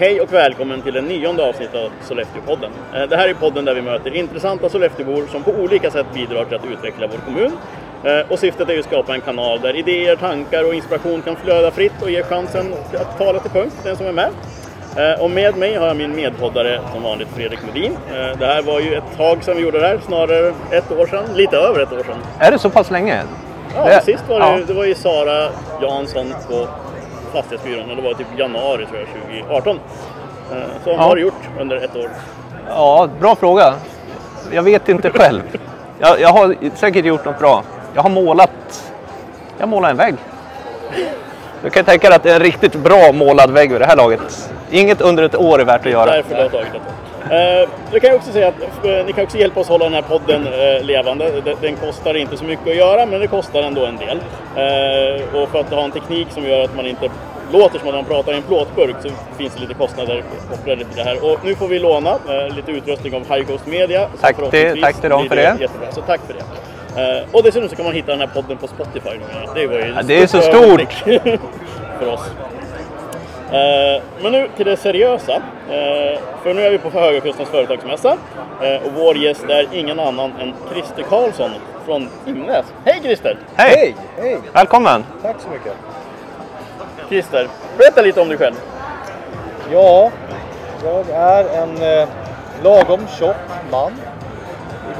Hej och välkommen till det nionde avsnittet av Sollefteå-podden. Eh, Det här är podden där vi möter intressanta Sollefteåbor som på olika sätt bidrar till att utveckla vår kommun. Eh, Och syftet är att skapa en kanal där idéer, tankar och inspiration kan flöda fritt och ge chansen att tala till punkt den som är med. Eh, Och med mig har jag min medpoddare som vanligt Fredrik Medin. Det här var ju ett tag sedan vi gjorde det här, snarare ett år sedan, lite över ett år sedan. Är det så pass länge? Ja, Det- sist var det, ja. det var ju Sara Jansson på Fastighetsbyrån och det var typ januari tror jag, 2018. Eh, Så vad Ja. har du gjort under ett år? Ja, bra fråga. Jag vet inte själv. Jag, jag har säkert gjort något bra. Jag har målat, jag målar en vägg. Du kan tänka dig att det är en riktigt bra målad vägg vid det här laget. Inget under ett år är värt att göra. Därför det har tagit ett år. Eh, Jag kan ju också säga att eh, ni kan också hjälpa oss hålla den här podden eh, levande. Den- Den kostar inte så mycket att göra, men det kostar ändå en del. Eh, Och för att ha en teknik som gör att man inte låter som att man pratar i en plåtburk så finns det lite kostnader kopplade till det här. Och nu får vi låna eh, lite utrustning av High Coast Media. Tack till- tack till dem för det. Jättebra, så tack för det. Eh, Och dessutom så kan man hitta den här podden på Spotify numera. Det var ju Ja, det är så stort för oss. Eh, Men nu till det seriösa. Eh, För nu är vi på Högakustens företagsmässa. Eh, Och vår gäst är ingen annan än Christer Karlsson från Imnäs. Hej Christer! Hej! Hej! Välkommen! Tack så mycket. Christer, berätta lite om dig själv. Ja, jag är en eh, lagom tjock man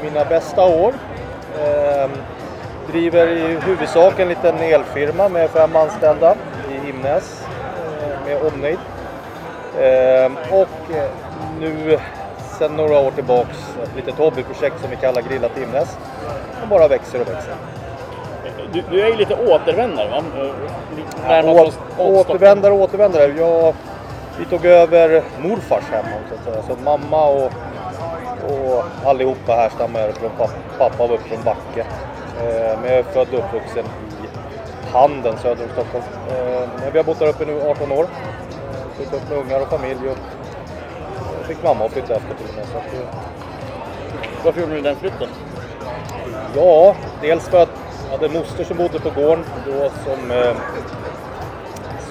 i mina bästa år. Ehm, driver i huvudsak en liten elfirma med fem anställda i Imnäs eh, med omnejd. Ehm, och eh, nu sedan några år tillbaks ett litet hobbyprojekt som vi kallar Grillat Imnäs. Som bara växer och växer. Du, du är ju lite återvändare va? Ja, närmast å- oss- oss- återvändare, återvändare. Jag, vi tog över morfars hem så att säga. Så mamma och, och allihopa här stammar från pappa. Pappa var uppe från Backe. Men jag är född och uppvuxen Handen söder om Stockholm. Eh, vi har bott där uppe nu 18 år. Eh, Flyttat upp med ungar och familj och fick mamma att flytta efter till och med. Så att, eh, Varför gjorde du den flytten? Ja, dels för att jag hade en moster som bodde på gården då som, eh,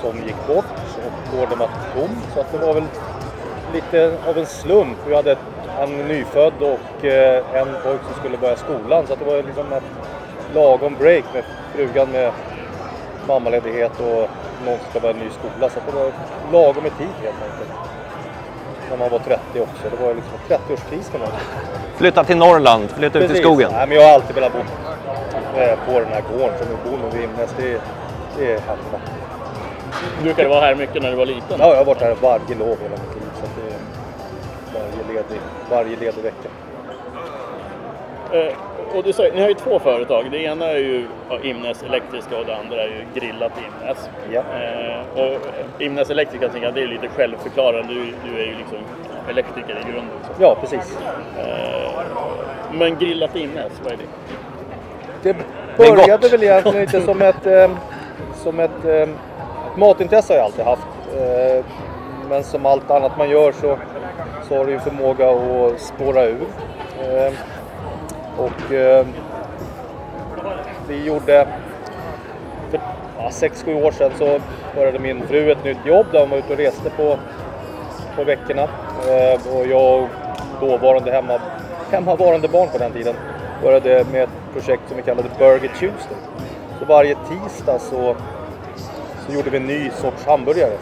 som gick bort och gården var tom. Så att det var väl lite av en slump. Vi hade en nyfödd och eh, en pojk som skulle börja skolan. Så att det var liksom ett lagom break med frugan med mammaledighet och någon ska börja en ny skola. Så det var lagom i tid helt enkelt. När man var 30 också. Det var liksom en 30-årskris kan man säga. Flytta till Norrland, flytta ut i Precis. skogen. Nej, men jag har alltid velat bo eh, på den här gården som vi bor vid Imnäs. Det, är- det är hemma. Brukade du vara här mycket när du var liten? Ja, jag har varit här varje lov hela mitt liv. Så att det är varje ledig, varje ledig vecka. Eh, Och du sa, ni har ju två företag. Det ena är ju ja, Imnäs Elektriska och det andra är ju Grillat Imnäs. Ja. Eh, och Imnäs Elektriska tänker jag, det är lite självförklarande. Du, du är ju liksom elektriker i grunden. Så. Ja, precis. Eh, men Grillat Imnäs, vad är det? Det började väl egentligen lite som ett, eh, som ett eh, matintresse har jag alltid haft. Eh, men som allt annat man gör så, så har det ju förmåga att spåra ur. Och eh, vi gjorde för 6-7 år sedan så började min fru ett nytt jobb där hon var ute och reste på, på veckorna. Eh, och jag och dåvarande hemma, hemmavarande barn på den tiden började med ett projekt som vi kallade Burger Tuesday. Så varje tisdag så, så gjorde vi en ny sorts hamburgare.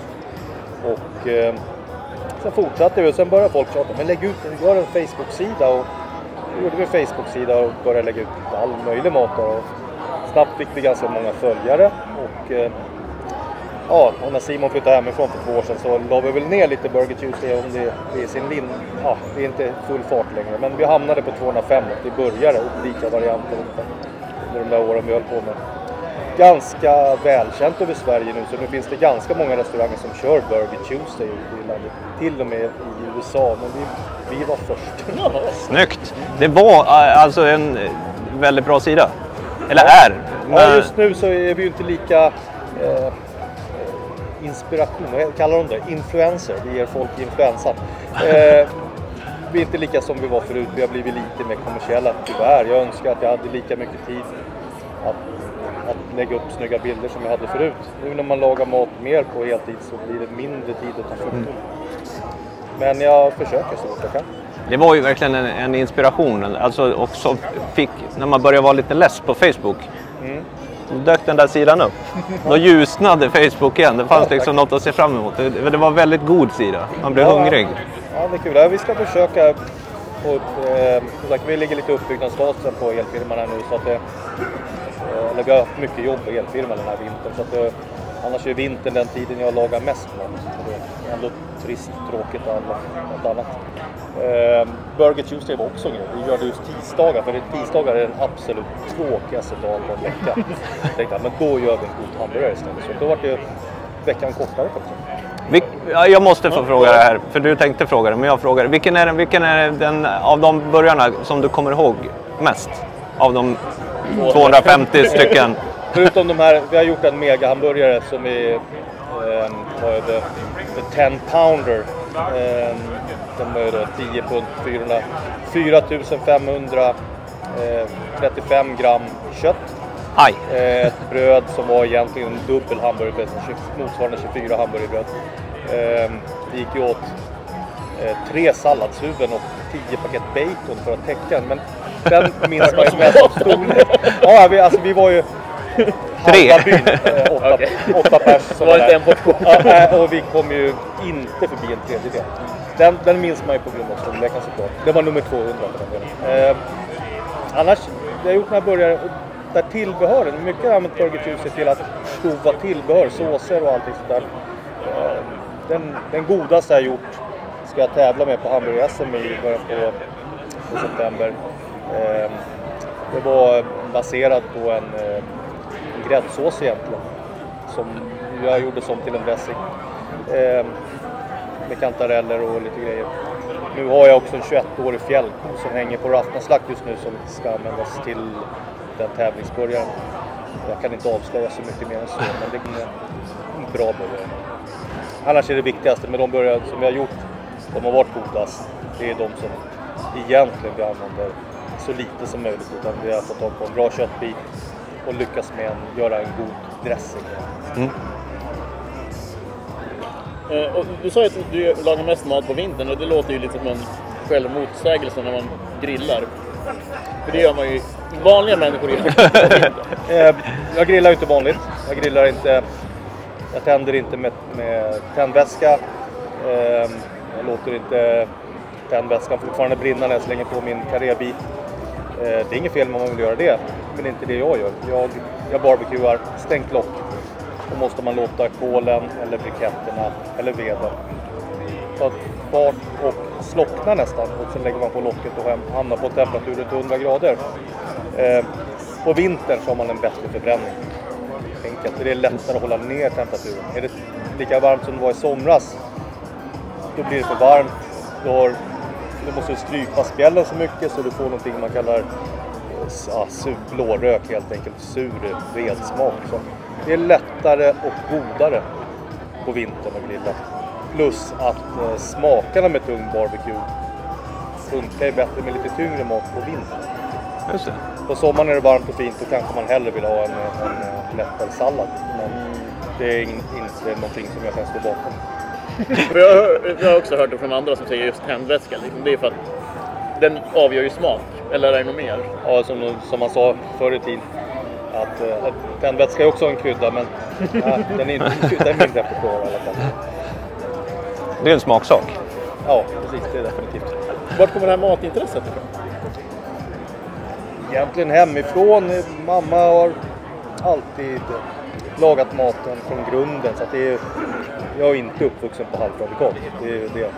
Och eh, sen fortsatte vi och sen började folk tjata, men lägg ut, gör en Facebook-sida. Och gjorde vi en Facebook-sida och började lägga ut all möjlig mat. där. Och snabbt fick vi ganska många följare. Och, eh, ja, och när Simon flyttade hemifrån för två år sedan så la vi väl ner lite Burger Tuesday om det, det är sin lin... Ja, det är inte full fart längre. Men vi hamnade på 205 och vi började olika varianter under de där åren vi höll på med. Ganska välkänt över Sverige nu så nu finns det ganska många restauranger som kör Burger Tuesday ute i landet. Till och med i USA, men vi, vi var först. Snyggt! Det var eh, alltså en eh, väldigt bra sida. Eller är. Ja, Men- just nu så är vi ju inte lika eh, inspiration, vad kallar de det? Influencer, vi ger folk influensan. Eh, vi är inte lika som vi var förut, vi har blivit lite mer kommersiella tyvärr. Jag önskar att jag hade lika mycket tid att, att lägga upp snygga bilder som jag hade förut. Nu när man lagar mat mer på heltid så blir det mindre tid att ta foton. Men jag försöker så gott jag kan. Det var ju verkligen en, en inspiration. Alltså också fick, när man började vara lite less på Facebook. Då dök den där sidan upp. Då ljusnade Facebook igen. Det fanns Ja, liksom något att se fram emot. Det, det var en väldigt god sida. Man blev Ja. hungrig. Ja, det är kul. Ja, vi ska försöka få upp... Eh, som sagt, vi ligger lite i uppbyggnadsfasen på elfirman här nu så att det... Eh, eller vi har haft mycket jobb på elfirman den här vintern så att det, Annars är vintern den tiden jag lagar mest mat. Ändå trist, tråkigt och något annat. Eh, Burger Tuesday var också en grej. Vi gör det just tisdagar för tisdagar är den absolut tråkigaste dagen på en vecka. Jag tänkte men då gör vi en god hamburgare istället. Så då var det veckan kortare faktiskt. Jag måste få fråga det här, för du tänkte fråga det, men jag frågar. Vilken är, den, vilken är den av de burgarna som du kommer ihåg mest? Av de 250 stycken? Förutom de här, vi har gjort en megahamburgare som vi, eh, vad är det, the 10 pounder. Eh, den var ju då 10 pund, 400, 4500 eh, 35 gram kött. Aj! Eh, ett bröd som var egentligen en dubbel hamburgerbröd, motsvarande 24 hamburgerbröd. Eh, det gick ju åt eh, tre salladshuvuden och 10 paket bacon för att täcka den. Men den minns man ju mest av storlek. Ja, vi, alltså, vi var ju Tre. halva byn, eh, åtta, Okej. åtta pers Var det inte en portion? Ja, och vi kom ju inte förbi en tredjedel. Den, den minns man ju på grund av storleken såklart. Det var nummer 200 för den delen. Eh, annars, vi har gjort några burgare där tillbehören, mycket har använt Burger Tuesday till att prova tillbehör, såser och allting sånt där. Eh, den, den godaste jag gjort ska jag tävla med på hamburger-SM i början på, på september. Eh, det var baserat på en, eh, en gräddsås egentligen. Som jag gjorde som till en dressing. Eh, med kantareller och lite grejer. Nu har jag också en 21-årig fjällko som hänger på Rafnaslakt just nu som ska användas till den tävlingsburgaren. Jag kan inte avslöja så mycket mer än så, men det är en bra burgare. Annars är det viktigaste med de burgare som vi har gjort, de har varit godast. Det är de som egentligen vi använder så lite som möjligt. Utan vi har fått tag på en bra köttbit och lyckats med en, göra en god dressing. Eh, och du sa ju att du lagar mest mat på vintern och det låter ju lite som en självmotsägelse när man grillar. För det gör man ju, vanliga människor gör på vintern. Eh, jag grillar ju inte vanligt. Jag grillar inte... Jag tänder inte med, med tändvätska. Eh, jag låter inte tändvätskan fortfarande brinna när jag slänger på min karébit. Eh, det är inget fel om man vill göra det, men det är inte det jag gör. Jag, jag barbecuar, stängt lock. Då måste man låta kolen, eller briketterna, eller veden ta fart och slockna nästan. Och sen lägger man på locket och hamnar på temperatur runt 100 grader. Eh, på vintern så har man en bättre förbränning. Enkelt. Det är lättare att hålla ner temperaturen. Är det lika varmt som det var i somras, då blir det för varmt. Då, har, då måste du strypa spjällen så mycket så du får någonting man kallar eh, ja, sur, blårök helt enkelt. Sur vedsmak. Så det är lättare och godare på vintern att grilla. Plus att eh, smakerna med tung barbecue funkar ju bättre med lite tyngre mat på vintern. Just det. På sommaren är det varmt och fint och kanske man hellre vill ha en, en, en lättare sallad. Men det är in, inte någonting som jag kan stå bakom. För jag, har- jag har också hört det från andra som säger just tändvätska. Liksom. Det är för att den avgör ju smak. Eller är det något mer? Ja, som, som man sa förr i tiden. Att, eh, att tändvätska är också en krydda men ja, den är inte en krydda i min repertoar i alla fall. Det är en smaksak. Ja, precis. Det är definitivt. Vart kommer det här matintresset ifrån? Egentligen hemifrån. Mamma har alltid lagat maten från grunden. Så att det är, jag är inte uppvuxen på halvfabrikat. Det är det.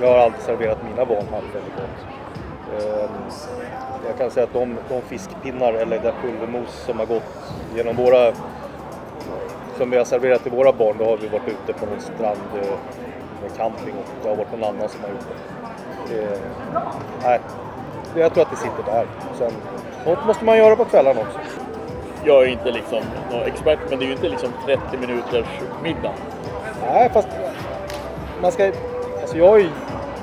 Jag har alltid serverat mina barn halvfabrikat. Ehm, jag kan säga att de, de fiskpinnar eller det pulvermos som har gått genom våra som vi har serverat till våra barn, då har vi varit ute på någon strand eh, med camping och det har varit någon annan som har gjort det. det nej, jag tror att det sitter där. Sen, något måste man göra på kvällarna också. Jag är inte liksom någon expert, men det är ju inte liksom 30 minuters middag. Nej, fast man ska... Alltså jag har ju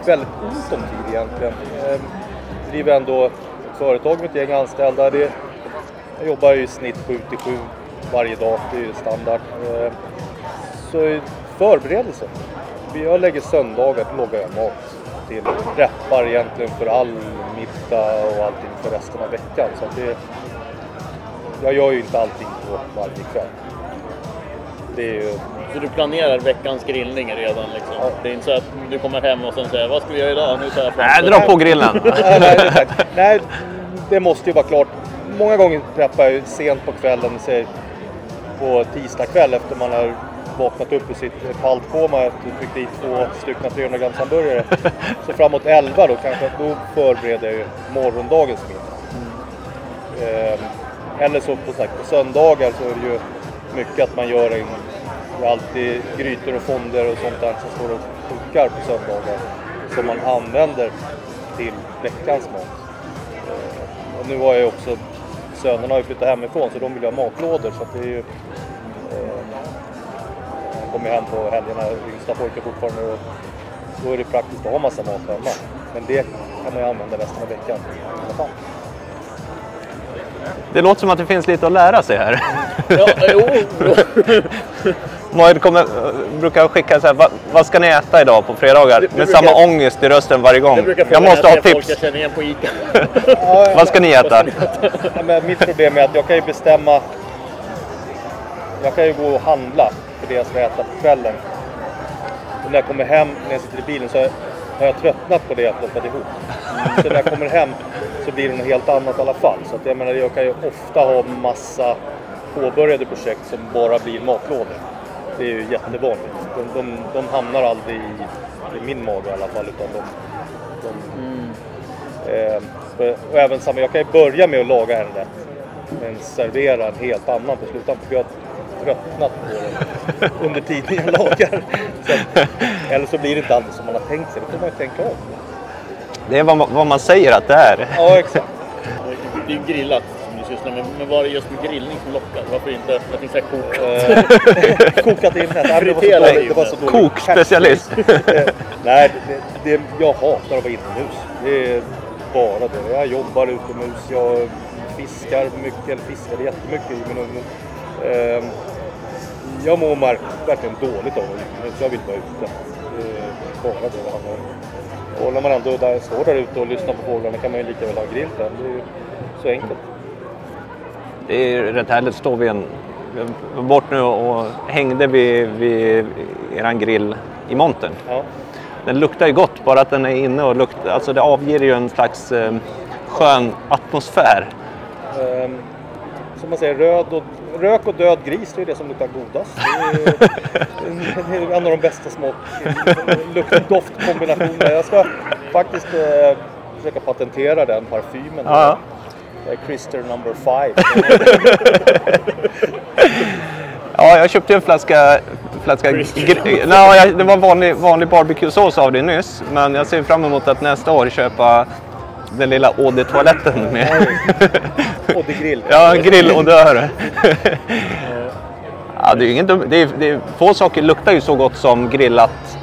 väldigt ont om tid egentligen. Jag driver ändå ett företag med ett gäng anställda. Det, jag jobbar ju i snitt 7 till 7 varje dag, det är ju standard. Ehm, så förberedelse. Jag lägger söndagar, lagar jag mat till. Preppar egentligen för all middag och allting för resten av veckan. Så att det, jag gör ju inte allting på varje kväll. Det är ju, Så du planerar veckans grillning redan liksom? Ja. Det är inte så att du kommer hem och sen säger vad ska vi göra idag? Nu tar jag Nej, dra på grillen. nej, nej, exakt. nej, det måste ju vara klart. Många gånger preppar jag ju sent på kvällen, säg på tisdag kväll efter man har vaknat upp ur sitt paltkoma efter tryckt i två stycken 300 grams hamburgare. Så framåt 11 då kanske, då förbereder jag ju morgondagens middag. Ehm, eller så på, sagt, på söndagar så är det ju mycket att man gör en, det är alltid grytor och fonder och sånt där som står och kokar på söndagar. Som man använder till veckans mat. Eh, och nu har jag ju också, sönerna har ju flyttat hemifrån så de vill ju ha matlådor så att det är ju eh, kommer hem på helgerna, yngsta pojken fortfarande och då är det praktiskt att ha massa mat hemma. Men det kan man ju använda resten av veckan i alla fall. Det låter som att det finns lite att lära sig här. Ja, jo. Moed kommer, brukar skicka så här, vad, vad ska ni äta idag på fredagar? Det- det Med brukar- samma ångest i rösten varje gång. Jag Jag måste ha tips. jag känner igen på ICA. Vad ska ni äta? Ja, men mitt problem är att jag kan ju bestämma. Jag kan ju gå och handla för det jag ska äta på kvällen. Och när jag kommer hem, när jag sitter i bilen, så har jag tröttnat på det jag plockade ihop. Så när jag kommer hem så blir det något helt annat i alla fall. Så att jag menar, jag kan ju ofta ha massa påbörjade projekt som bara blir matlådor. Det är ju jättevanligt. De, de, de hamnar aldrig i, i min mage i alla fall, utan de, de Eh, och även samma, jag kan ju börja med att laga en rätt. Men servera en helt annan på sluttampen. För jag har tröttnat på den under tiden jag lagar. Så eller så blir det inte alltid som man har tänkt sig. Då får man ju tänka om. Det är vad man, vad man säger att det är. Ja, exakt. Det är ju grillat som du sysslar med. Men vad är det just med grillning som lockar? Varför inte jag tänkte säga kokat? Kokat in det. Nej, det var så dåligt. Det var så dåligt. Kokspecialist. Nej, det, det, jag hatar att vara inomhus. Det är bara det. Jag jobbar utomhus. Jag fiskar mycket, eller fiskade jättemycket i min ungdom. Eh, jag mår mark- verkligen dåligt av att vara utomhus. Jag vill vara ute. Det är bara det det handlar om. Och när man ändå där, står där ute och lyssnar på fåglarna kan man ju lika väl ha grill där. Det är ju så enkelt. Det är rätt härligt. Står vi en, var bort nu och hängde vid, vid eran grill i montern. Ja. Den luktar ju gott, bara att den är inne och luktar, alltså det avger ju en slags eh, skön atmosfär. Ehm, som man säger, röd och, rök och död gris, det är det som luktar godast. Det är, det är en av de bästa smak, lukt-doft-kombinationerna. Jag ska faktiskt eh, försöka patentera den parfymen. Ja. Det är Christer number five. Ja, jag köpte en flaska... flaska gr- Nej, jag- det var vanlig, vanlig barbecuesås av det nyss. Men jag ser fram emot att nästa år köpa den lilla Eau-de-toaletten med Och det grill. ja, grillodör. Ja, det är dum, det är, det är, få saker luktar ju så gott som grillat.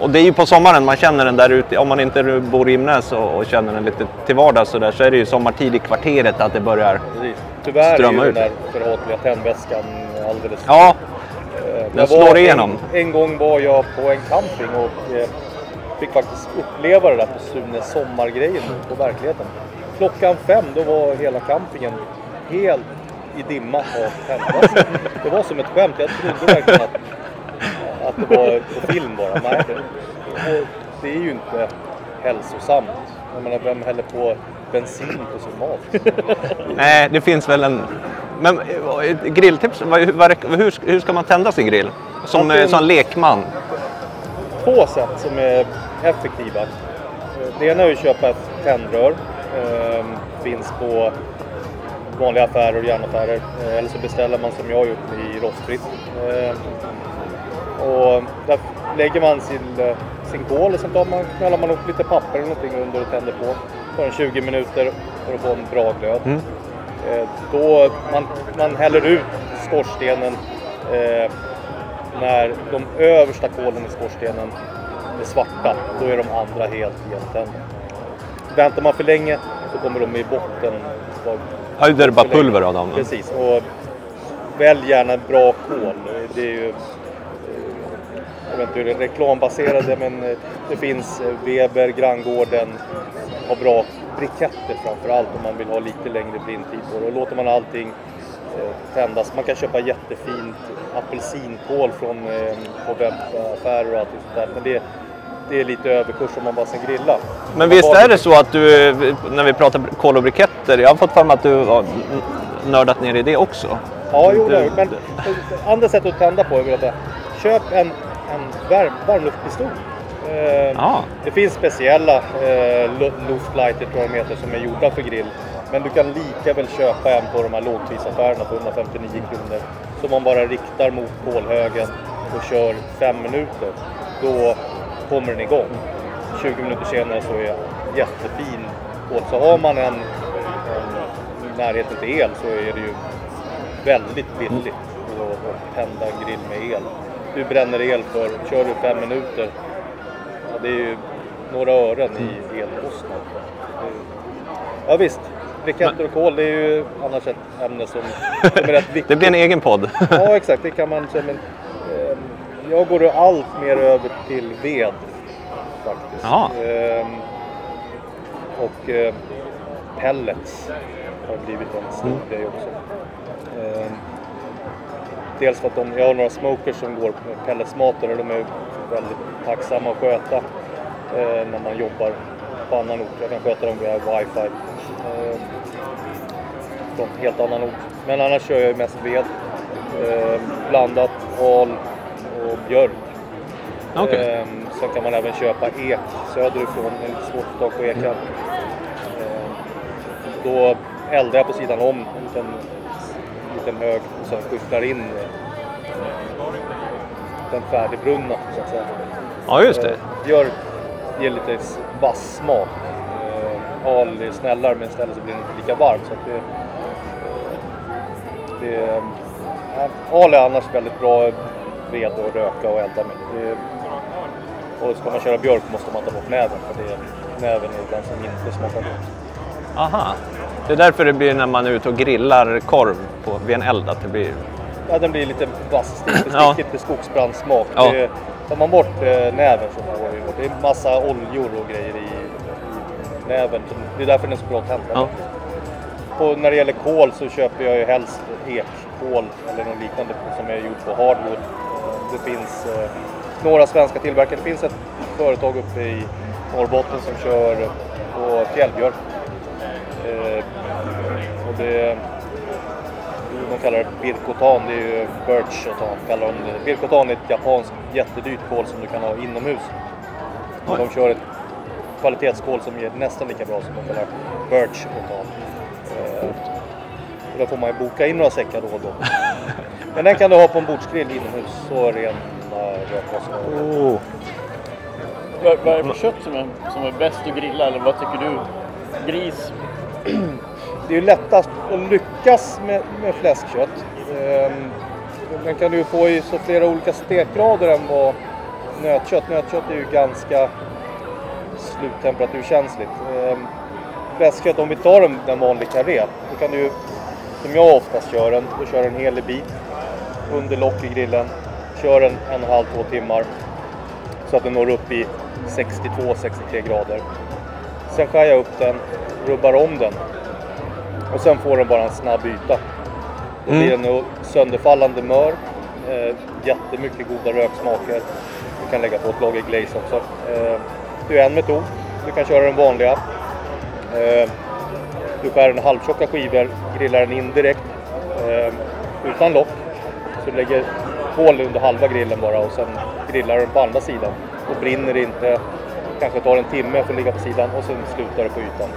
Och det är ju på sommaren man känner den där ute. Om man inte bor i Imnäs och, och känner den lite till vardags så, där, så är det ju sommartid i kvarteret att det börjar. Precis. Tyvärr Strömma är ju ut. den där förhatliga tändväskan alldeles Ja, Eh, Den slår igenom. En, en gång var jag på en camping och eh, fick faktiskt uppleva det där på Sune sommargrejen på verkligheten. Klockan fem då var hela campingen helt i dimma av tändvätska. Det var som ett skämt. Jag trodde verkligen att, att det var på film bara. Nej, det, och det är ju inte hälsosamt. Jag menar, vem häller på bensin på sin mat? nej det finns väl en... Men eh, grilltips, hur, hur ska man tända sin grill? Som, eh, som lekman. två sätt som är effektiva. Eh, Det ena är att köpa ett tändrör. Ehm, Finns på vanliga affärer och järnaffärer. Eh, Eller så beställer man som jag har gjort i rostfritt. Ehm, Och där lägger man sin, eh, sin kol och sen tar man, knallar man upp lite papper eller någonting under och tänder på. Tar en 20 minuter för att få en bra glöd. Mm. Då man, man häller ut skorstenen eh, när de översta kolen i skorstenen svarta. Då är de andra helt geltända. Väntar man för länge så kommer de i botten. Ja, det är bara pulver av dem. Precis. Och välj gärna bra kol. Det är ju, eh, jag vet inte hur det är reklambaserade men eh, det finns eh, Weber, Granngården har bra briketter framför allt om man vill ha lite längre blindtid på det. Och låter man allting tändas. Man kan köpa jättefint apelsinkål från på webbaffärer och allt sånt där. Men det, det är lite överkurs om man bara ska grilla. Men visst är det så att du, när vi pratar kol och briketter, jag har fått för mig att du har nördat ner i det också. Ja, jo, Det- det, men andra sätt att tända på är väl att köp en, en varm, varmluftspistol. Eh, Ja. Det finns speciella eh, lu- luftlighter tror jag de heter som är gjorda för grill. Men du kan lika väl köpa en på de här lågprisaffärerna på 159 kronor. Som man bara riktar mot kolhögen och kör fem minuter. Då kommer den igång. 20 minuter senare så är jättefin kol. Så har man en, en närheten till el så är det ju väldigt billigt att tända en grill med el. Du bränner el för, kör du fem minuter, ja, det är ju några ören i elkostnad. Ja visst, briketter och kol det är ju annars ett ämne som, som är rätt viktigt. Det blir en egen podd. Ja exakt, det kan man säga. Jag går allt mer över till ved faktiskt. Jaha. Ehm, och eh, pellets har blivit en stor Mm. grej också. Ehm, dels för att de, jag har några smokers som går med pelletsmatare och de är väldigt tacksamma att sköta eh, när man jobbar på annan ort. Jag kan sköta dem via wifi. Ehm, från helt annan ort. Men annars kör jag mest ved. Eh, blandat al och björk. Okej. Eh, sen kan man även köpa ek söderifrån. Det är lite svårt att få tag på ekan. Eh, då eldar jag på sidan om en liten, liten hög och sen skyfflar in eh, den färdigbrunna så att säga. Ja, just det. Eh, Björk ger lite vass smak. Eh, Al är snällare men istället så blir den inte lika varm. Så att det, det, eh, al är annars väldigt bra ved att röka och elda med. Det, och ska man köra björk måste man ta bort näven för det, näven är den som inte smakar gott. Aha. Det är därför det blir när man är ute och grillar korv på, vid en eld att det blir... Ja, den blir lite vass, lite Ja. med skogsbrandssmak. Ja. Det, tar man bort eh, näven så får vi bort. Det är massa oljor och grejer i, i näven. Det är därför den är så bra att tända. Ja. Och när det gäller kol så köper jag ju helst ekkol eller något liknande som är gjort på hardwood. Det finns eh, några svenska tillverkare. Det finns ett företag uppe i Norrbotten som kör på fjällbjörk. Eh, och det, de kallar det birkotan, det är ju birchotan kallar de det. Birkotan är ett japanskt jättedyrt kol som du kan ha inomhus. Och de kör ett kvalitetskol som är nästan lika bra som de kallar birchotan. Eh, och då får man ju boka in några säckar då och då. Men den kan du ha på en bordsgrill inomhus, så rena rökkostnader. Oh. Vad, vad är det för kött som är, som är bäst att grilla eller vad tycker du? Gris? Det är ju lättast att lyckas med, med fläskkött. Ehm, Den kan du få i så flera olika stekgrader än vad nötkött. Nötkött är ju ganska sluttemperaturkänsligt. Ehm, Fläskkött, om vi tar en, en vanlig karré, då kan du ju, som jag oftast kör den, då kör en hel bit under lock i grillen. Kör en en och en halv, två timmar så att den når upp i 62-63 grader. Sen skär jag upp den, rubbar om den och sen får den bara en snabb yta. Då Mm. blir den nog sönderfallande mör, eh, jättemycket goda röksmaker. Du kan lägga på ett lager glaze också. Eh, det är en metod. Du kan köra den vanliga. Eh, du skär en halvtjocka skivor, grillar den in direkt eh, utan lock. Så du lägger hål under halva grillen bara och sen grillar du den på andra sidan. Och brinner det inte, kanske tar en timme för att ligga på sidan och sen slutar det på ytan.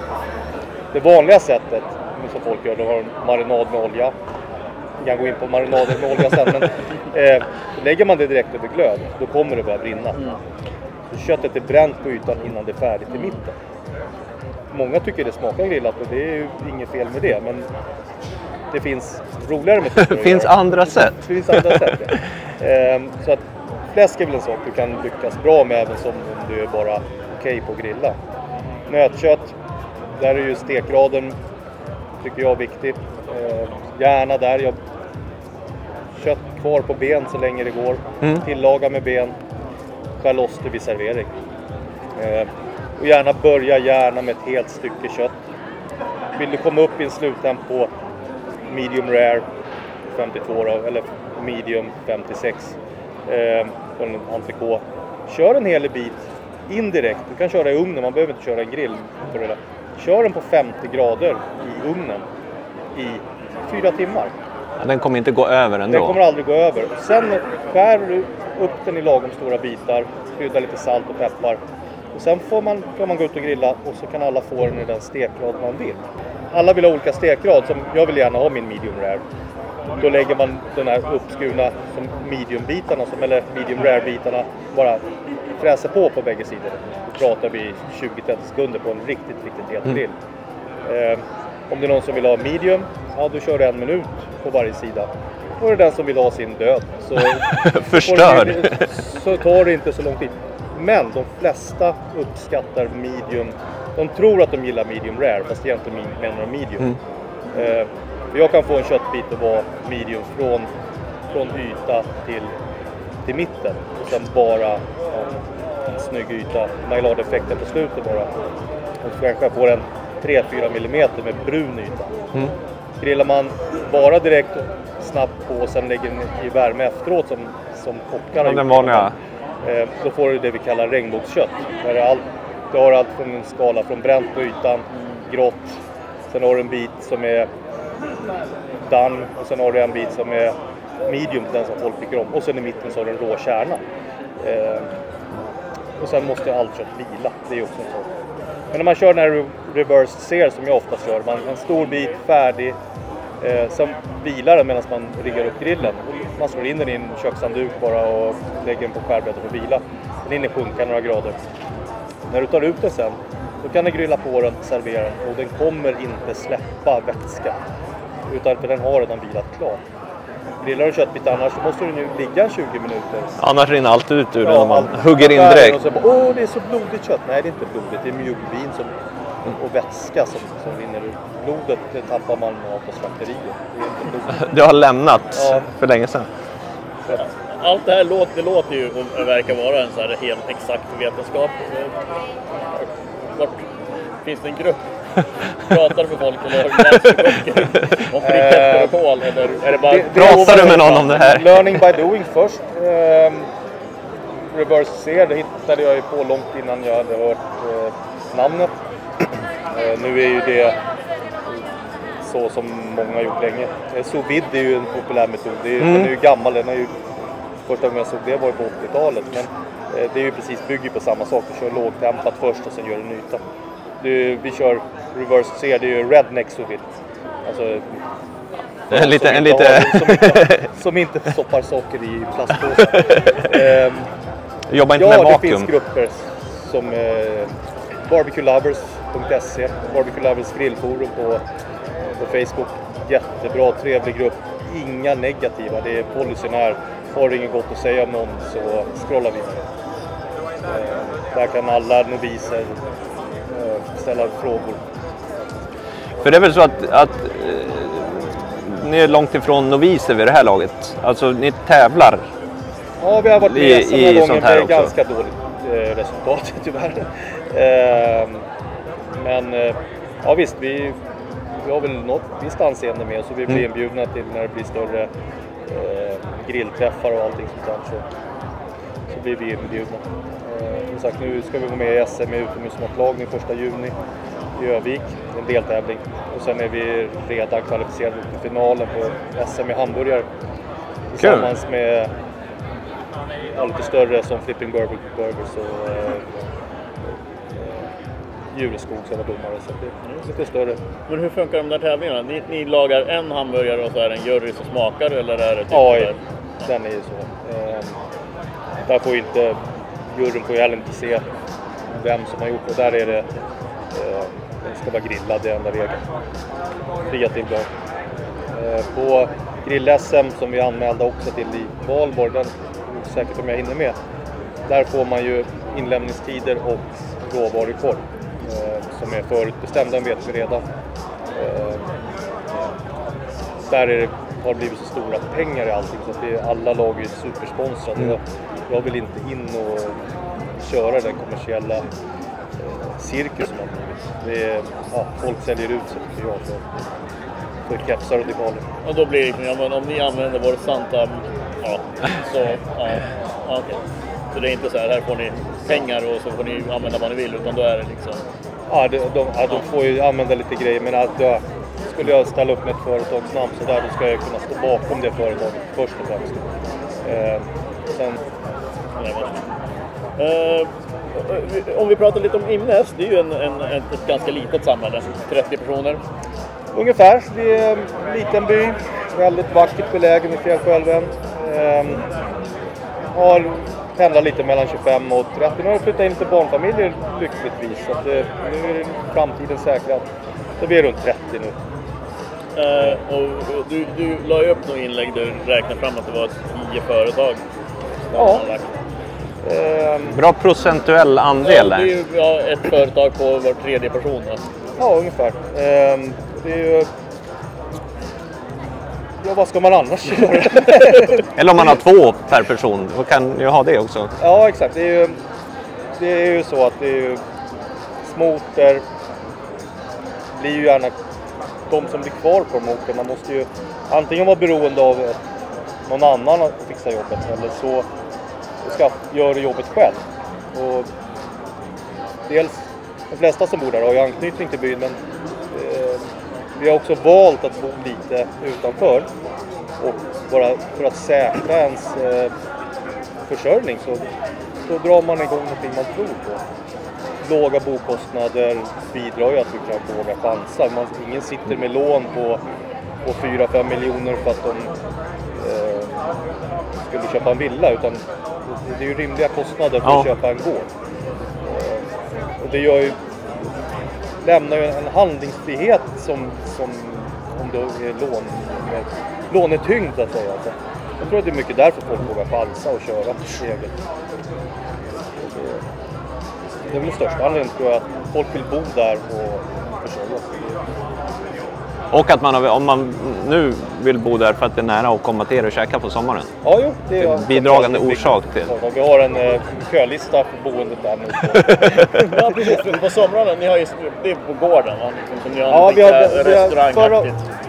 Det vanliga sättet som folk gör, de har en marinad med olja. Jag kan gå in på marinader med olja sen, men eh, lägger man det direkt över glöd, då kommer det börja brinna. Så köttet är bränt på ytan innan det är färdigt i mitten. Många tycker det smakar grillat och det är ju inget fel med det, men det finns roligare metoder finns andra sätt. Det finns andra sätt. Ja. Ehm, så att fläsk är väl en sak du kan lyckas bra med även som om du är bara okej på att grilla. Nötkött, där är ju stekgraden tycker jag viktigt. Ehm, gärna där. Jag kött kvar på ben så länge det går. Mm. Tillaga med ben. Skär loss det vid servering. Eh, och gärna börja gärna med ett helt stycke kött. Vill du komma upp i en sluttempo medium rare 52 då, eller medium 56 eh, på en entrecote. Kör en hel bit indirekt. Du kan köra i ugnen, man behöver inte köra i grill. För det där. Kör den på 50 grader i ugnen i fyra timmar. Ja, Den kommer inte gå över ändå. Den kommer aldrig gå över. Sen skär du upp den i lagom stora bitar, krydda lite salt och peppar. Och sen får man, kan man gå ut och grilla och så kan alla få den i den stekgrad man vill. Alla vill ha olika stekgrad, som jag vill gärna ha min medium rare. Då lägger man den här uppskurna som medium-bitarna, som, eller medium rare-bitarna, bara fräser på på bägge sidor. Då pratar vi 20-30 sekunder på en riktigt, riktigt het grill. Eh, om det är någon som vill ha medium, ja då kör du en minut på varje sida. Och är det den som vill ha sin död så, Förstörd. så tar det inte så lång tid. Men de flesta uppskattar medium. De tror att de gillar medium rare fast egentligen menar de medium. Eh, för jag kan få en köttbit att vara medium från, från yta till, till mitten och sen bara en, en snygg yta. Maillard-effekten på slutet bara. Och så kanske jag får en 3-4 mm med brun yta. Mm. Grillar man bara direkt och snabbt på och sen lägger den i värme efteråt som, som kockarna Ja, den vanliga. eh, Då får du det vi kallar regnbågskött. Där är allt, du har allt från en skala från bränt på ytan, grått. Sen har du en bit som är done och sen har du en bit som är medium, den som folk tycker om. Och sen i mitten så har du en rå kärna. Eh, och sen måste allt kött vila. Det är också en sak. Men när man kör den här reverse sear som jag ofta kör, man en stor bit färdig. Eh, sen vilar den medan man riggar upp grillen. Man slår in den i en kökshandduk bara och lägger den på skärbrädet och vila. Den hinner sjunka några grader. När du tar ut den sen, då kan du grilla på den, servera den och den kommer inte släppa vätska. Utan för den har redan vilat klart. Grillar du köttbit annars så måste du nu ligga 20 minuter Annars rinner allt ut ur den om man hugger in direkt. Och så bara, Åh, det är så blodigt kött. Nej, det är inte blodigt. Det är mjölkvin som, och vätska som, som rinner ut. Blodet det tappar man av på slakteriet. Det är inte blodigt. Det har lämnat Ja. för länge sedan. Så Allt det här låter, det låter ju och verkar vara en så här helt exakt vetenskap. Vart finns det en grupp? Pratar du med folk eller har böcker om frikadeller och kol? Eller är det bara... Det- det- Pratar du med någon om det här? Learning by doing först. Ehm, reverse sear, det hittade jag ju på långt innan jag hade hört eh, namnet. Eh, nu är ju det så som många har gjort länge. Eh, sous vide är ju en populär metod. Det är, Mm. Den är ju gammal. Den är ju, första gången jag såg det var på 80-talet. Men eh, det är ju precis, bygger på samma sak. Du kör lågtempat först och sen gör du en yta. Det, vi kör reverse sear, det är ju redneck sous vide. Alltså En lite, som en inte lite... har- som, inte, som inte stoppar socker i plastpåsar. Ehm, Jobbar inte ja, med det vakuum. finns grupper som eh, barbecuelovers.se, Barbecue Lovers grillforum på, på Facebook. Jättebra, trevlig grupp. Inga negativa. Det är policyn här. Har du inget gott att säga om någon så scrolla vidare. Eh, där kan alla noviser eh, ställa frågor. För det är väl så att, att eh, ni är långt ifrån noviser vid det här laget. Alltså ni tävlar. Ja, vi har varit med I- i gånger sånt här med också. ganska dåligt resultat tyvärr. Ehm, men ja visst, vi, vi har väl något visst anseende med oss och vi blir Mm. inbjudna till när det blir större eh, grillträffar och allting sånt där. Så, så blir vi inbjudna. Eh, som sagt, nu ska vi vara med i SM i utomhusmatlagning första juni i Övik, en deltävling. Och sen är vi redan kvalificerade till finalen på SM i hamburgare. Tillsammans med ja, lite större som Flipping Burger, Burgers och eh, Jureskog som var domare. Så det är lite större. Men hur funkar de där tävlingarna? Ni, ni lagar en hamburgare och så är det en jury som smakar eller är det typ Ja, här- den är ju så. Eh, där får inte, juryn får ju heller inte se vem som har gjort det. Där är det, eh, den ska vara grillad, det är enda regeln. Fria tillgång. Eh, på grill-SM som vi anmälde också till i Valborg, den är inte säkert om jag hinner med. Där får man ju inlämningstider och råvarukorv eh, som är förutbestämda, vet vi redan. Eh, där är det har blivit så stora pengar i allting så att det, alla lag är supersponsrade. Mm. Jag, jag vill inte in och köra den kommersiella eh, cirkus som har blivit. Det är, ja, folk säljer ut sig tycker jag för, för kepsar och dekaler. Och då blir det ja, men om ni använder vår Santa, ja, så, ja, okej. Så det är inte så här, här får ni pengar och så får ni använda vad ni vill, utan då är det liksom, Ja, de, de, ja, de får ju använda lite grejer men att jag, skulle jag ställa upp med ett företagsnamn så där, då ska jag kunna stå bakom det företaget först och främst. Eh, sen, det. Eh, om vi pratar lite om Imnäs, det är ju en, en, ett, ganska litet samhälle, 30 personer. ungefär, vi är en liten by, väldigt vackert belägen i fjällskälven. Eh, har pendlar lite mellan 25 och 30. Nu har jag flyttat in till barnfamiljer lyckligtvis. Så att, eh, nu är framtiden säkrad. Så vi är runt 30 nu. Eh, och du, du la ju upp något inlägg där du räknade fram att det var 10 företag. Ja. Ehm, Bra procentuell Ja, andel det är där. ju ja, ett företag på var tredje person. va? Ja, ungefär. Ehm, det är ju... Ja, vad ska man annars göra? Eller om man har två per person, då kan ju ha det också. ja, exakt. Det är ju, det är ju så att det är ju... Smoter blir ju gärna de som blir kvar på de orterna måste ju antingen vara beroende av någon annan att fixa jobbet eller så ska göra jobbet själv. Och dels, de flesta som bor där har ju anknytning till byn men vi har också valt att bo lite utanför. Och bara för att säkra ens eh, försörjning så, så drar man igång någonting man tror på. Låga bokostnader bidrar ju att vi kan våga chansa. Man, ingen sitter med lån på, på 4-5 miljoner för att de eh, skulle köpa en villa utan det, det är ju rimliga kostnader för Ja. att köpa en gård. Eh, och det gör ju, lämnar ju en handlingsfrihet som, som om du är lån, med, lånetyngd så att säga. Så jag tror att det är mycket därför folk vågar falsa och köra eget. Det- Det är väl den största anledningen tror jag att folk vill bo där och försörja sig. Och att man, om man nu vill bo där för att det är nära att komma till er och käka på sommaren. Ja, jo, det är en bidragande orsak till. Vi har en eh, kölista för boendet där nu. Ja, precis. På somrarna, ni har ju, det är på gården va? Liksom, som ni har Ja, vi, har, vi, har, förra,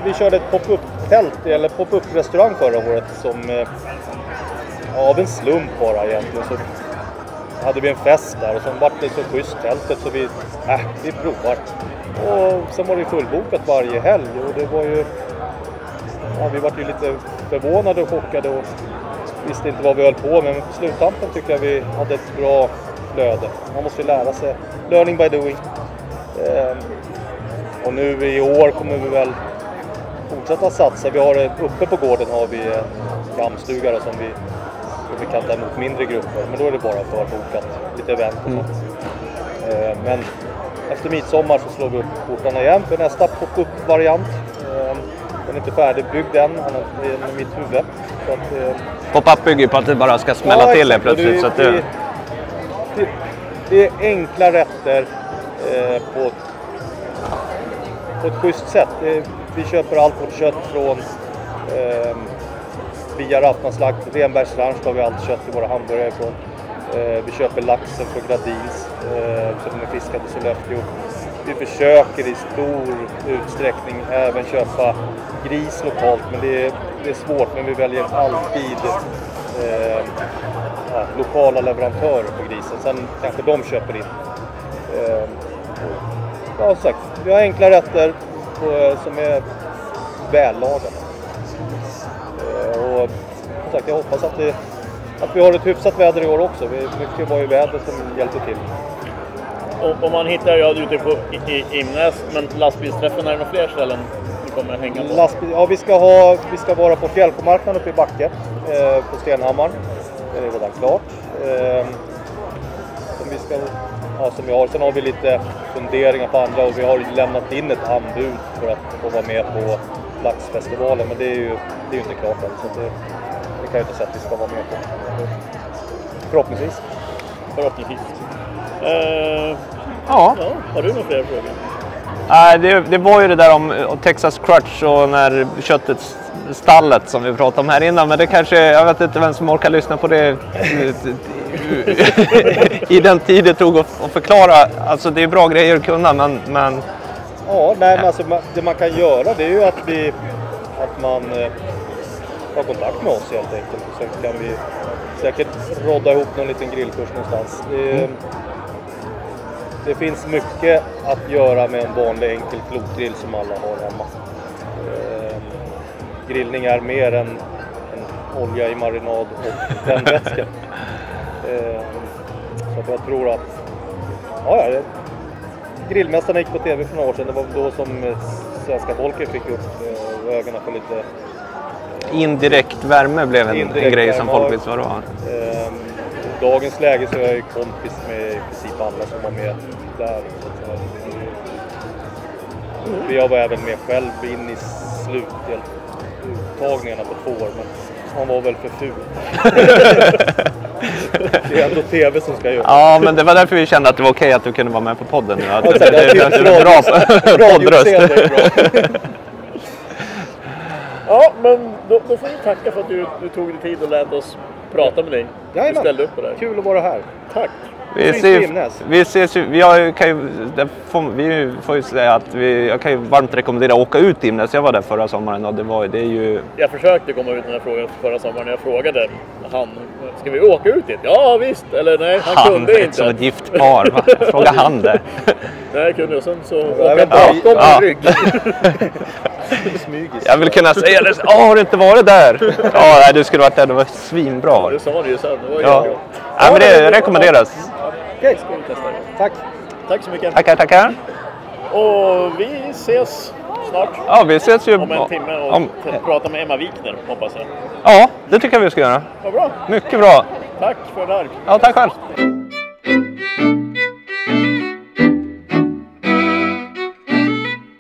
vi körde ett pop-up-tält, eller pop-up-restaurang förra året som eh, av en slump bara egentligen så hade vi en fest där och sen vart det så schysst tältet så vi, äh, vi provar. Och sen var det fullbokat varje helg och det var ju, ja, vi vart ju lite förvånade och chockade och visste inte vad vi höll på med men på sluttampen tycker jag vi hade ett bra flöde. Man måste ju lära sig, learning by doing. Ehm, och nu i år kommer vi väl fortsätta satsa. Vi har eh, uppe på gården har vi en dammstuga då som vi, som vi kan ta emot mindre grupper. Men då är det bara förbokat. Lite event och sånt. Eh, Men efter midsommar så slår vi upp portarna igen för nästa pop-up-variant. Eh, Den är inte färdigbyggd än, han är i mitt huvud. Så att, eh, Pop-up bygger ju på att det bara ska smälla Ja, till det plötsligt. så att det, det, det är enkla rätter eh, på, på ett schysst sätt. Det, vi köper allt vårt kött från eh, via Raffnaslakt. Renbergs ranch har vi allt kött i våra hamburgare ifrån. Eh, vi köper laxen från Gradins eh, som är fiskad i Sollefteå. Vi försöker i stor utsträckning även köpa gris lokalt men det är, det är svårt men vi väljer alltid eh, ja, lokala leverantörer på grisen. Sen kanske de köper in. Eh, ja, som sagt, vi har enkla rätter på, som är vällagade. Eh, och som sagt, jag hoppas att, det, att vi har ett hyfsat väder i år också. Vi, mycket var ju vädret som hjälpte till. Och, och man hittar ju ja, ute på i, i Imnäs, men lastbilsträffen, är det några fler ställen ni kommer att hänga på? Lastbil, ja, vi, ska ha, vi ska vara på Fjällkomarknaden uppe i Backe eh, på Stenhammar. Det är redan klart. Eh, som, vi ska, ja, som vi har. Sen har vi lite funderingar på andra och vi har lämnat in ett anbud för att få vara med på Laxfestivalen. Men det är ju, det är ju inte klart än. Så det kan jag inte säga att vi ska vara med på. Förhoppningsvis. Förhoppningsvis. Eh, ja. ja, har du några fler frågor? Nej, det, det var ju det där om eh, Texas Crutch och när köttet stallet som vi pratade om här innan. Men det kanske, jag vet inte vem som orkar lyssna på det i den tid det tog att förklara. Alltså det är bra grejer att kunna men, men Ja, nej, men alltså, det man kan göra det är ju att, vi, att man ta kontakt med oss helt enkelt. Och sen kan vi säkert rodda ihop någon liten grillkurs någonstans. Det, det finns mycket att göra med en vanlig enkel klotgrill som alla har hemma. Ehm, grillning är mer än, än olja i marinad och tändvätska. Ehm, så att jag tror att ja, ja, Grillmästarna gick på TV för några år sedan. Det var då som eh, svenska folket fick upp eh, ögonen för lite indirekt värme blev en, en grej som folk visste vad det var. Ehm, I dagens läge så är jag ju kompis med i princip alla som var med där. För Jag var även med själv in i slututtagningarna på två år, men han var väl för ful. det är ändå TV som ska göra. Ja, men det var därför vi kände att det var okej att du kunde vara med på podden nu. Att det, det, det, tycker det är bra poddröst. är bra. Ja, men då, då får vi tacka för att du, du tog dig tid och lät oss prata med dig. Du Jajamän. ställde upp på det här. Kul att vara här. Tack! Vi, ses, vi ses vi har, kan ju, det får, vi får ju säga att vi, jag kan ju varmt rekommendera att åka ut till Imnäs. Jag var där förra sommaren och det, var, det är ju Jag försökte komma ut med den här frågan förra sommaren. Jag frågade han, ska vi åka ut dit? Ja visst! Eller nej, han, han, kunde inte. som ett gift par. Va? Fråga han det. Nej, jag kunde och sen så jag vet bakom inte. min Ja. rygg. Jag vill kunna säga det. Ja, har du inte varit där? Ja, nej, du skulle varit där. Det var svinbra. Det sa du ju sen. Det var Ja. ja. ja, men det rekommenderas. Okej, Ska vi testa det. tack. Tack så mycket. Tackar, tackar. Och vi ses snart. Ja, vi ses ju om en timme och om... prata med Emma Wikner, hoppas jag. Ja, det tycker jag vi ska göra. Vad bra. Mycket bra. Tack för det här. Ja, tack själv.